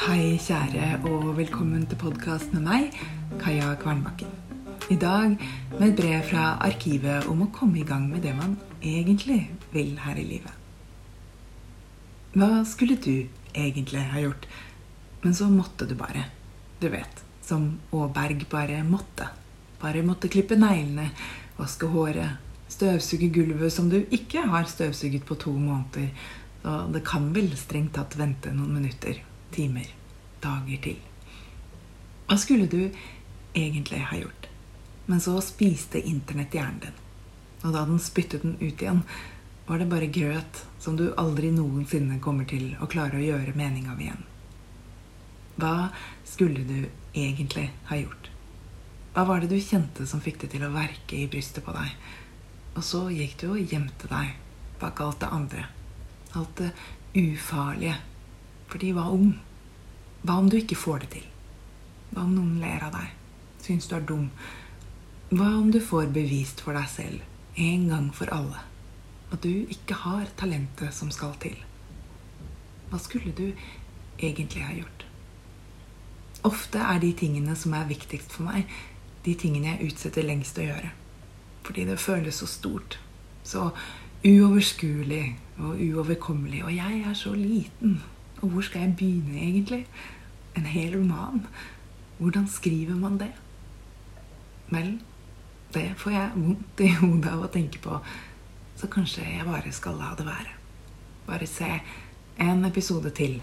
kjære, og velkommen til podkast med meg, Kaja Kvernbakken. I dag med et brev fra arkivet om å komme i gang med det man egentlig vil her i livet. Hva skulle du egentlig ha gjort? Men så måtte du bare. Du vet, som Aaberg bare måtte. Bare måtte klippe neglene, vaske håret, støvsuge gulvet som du ikke har støvsuget på to måneder. Så det kan vel strengt tatt vente noen minutter, timer dager til. Hva skulle du egentlig ha gjort? Men så spiste internett hjernen din. Og da den spyttet den ut igjen, var det bare grøt som du aldri noensinne kommer til å klare å gjøre mening av igjen. Hva skulle du egentlig ha gjort? Hva var det du kjente som fikk det til å verke i brystet på deg? Og så gikk du og gjemte deg bak alt det andre. Alt det ufarlige. For hva om? Hva om du ikke får det til? Hva om noen ler av deg? Syns du er dum? Hva om du får bevist for deg selv, en gang for alle, at du ikke har talentet som skal til? Hva skulle du egentlig ha gjort? Ofte er de tingene som er viktigst for meg, de tingene jeg utsetter lengst å gjøre. Fordi det føles så stort. Så uoverskuelig og uoverkommelig. Og jeg er så liten. Og hvor skal jeg begynne, egentlig? En hel roman? Hvordan skriver man det? Vel, det får jeg vondt i hodet av å tenke på, så kanskje jeg bare skal la det være. Bare se en episode til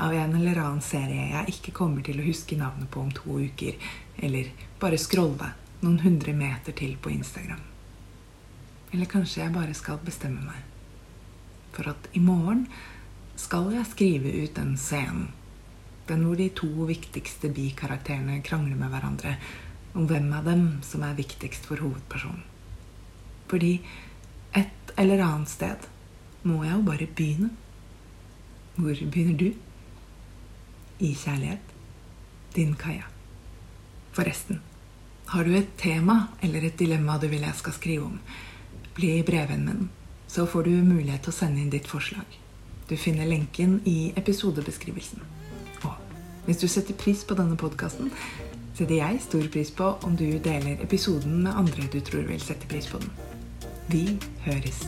av en eller annen serie jeg ikke kommer til å huske navnet på om to uker, eller bare scrolle noen hundre meter til på Instagram. Eller kanskje jeg bare skal bestemme meg for at i morgen skal jeg skrive ut den scenen. Den hvor de to viktigste bikarakterene krangler med hverandre om hvem av dem som er viktigst for hovedpersonen. Fordi et eller annet sted må jeg jo bare begynne. Hvor begynner du? I kjærlighet. Din Kaja. Forresten, har du et tema eller et dilemma du vil jeg skal skrive om, bli brevvennen min, så får du mulighet til å sende inn ditt forslag. Du finner lenken i episodebeskrivelsen. Og hvis du setter pris på denne podkasten, setter jeg stor pris på om du deler episoden med andre du tror vil sette pris på den. Vi høres.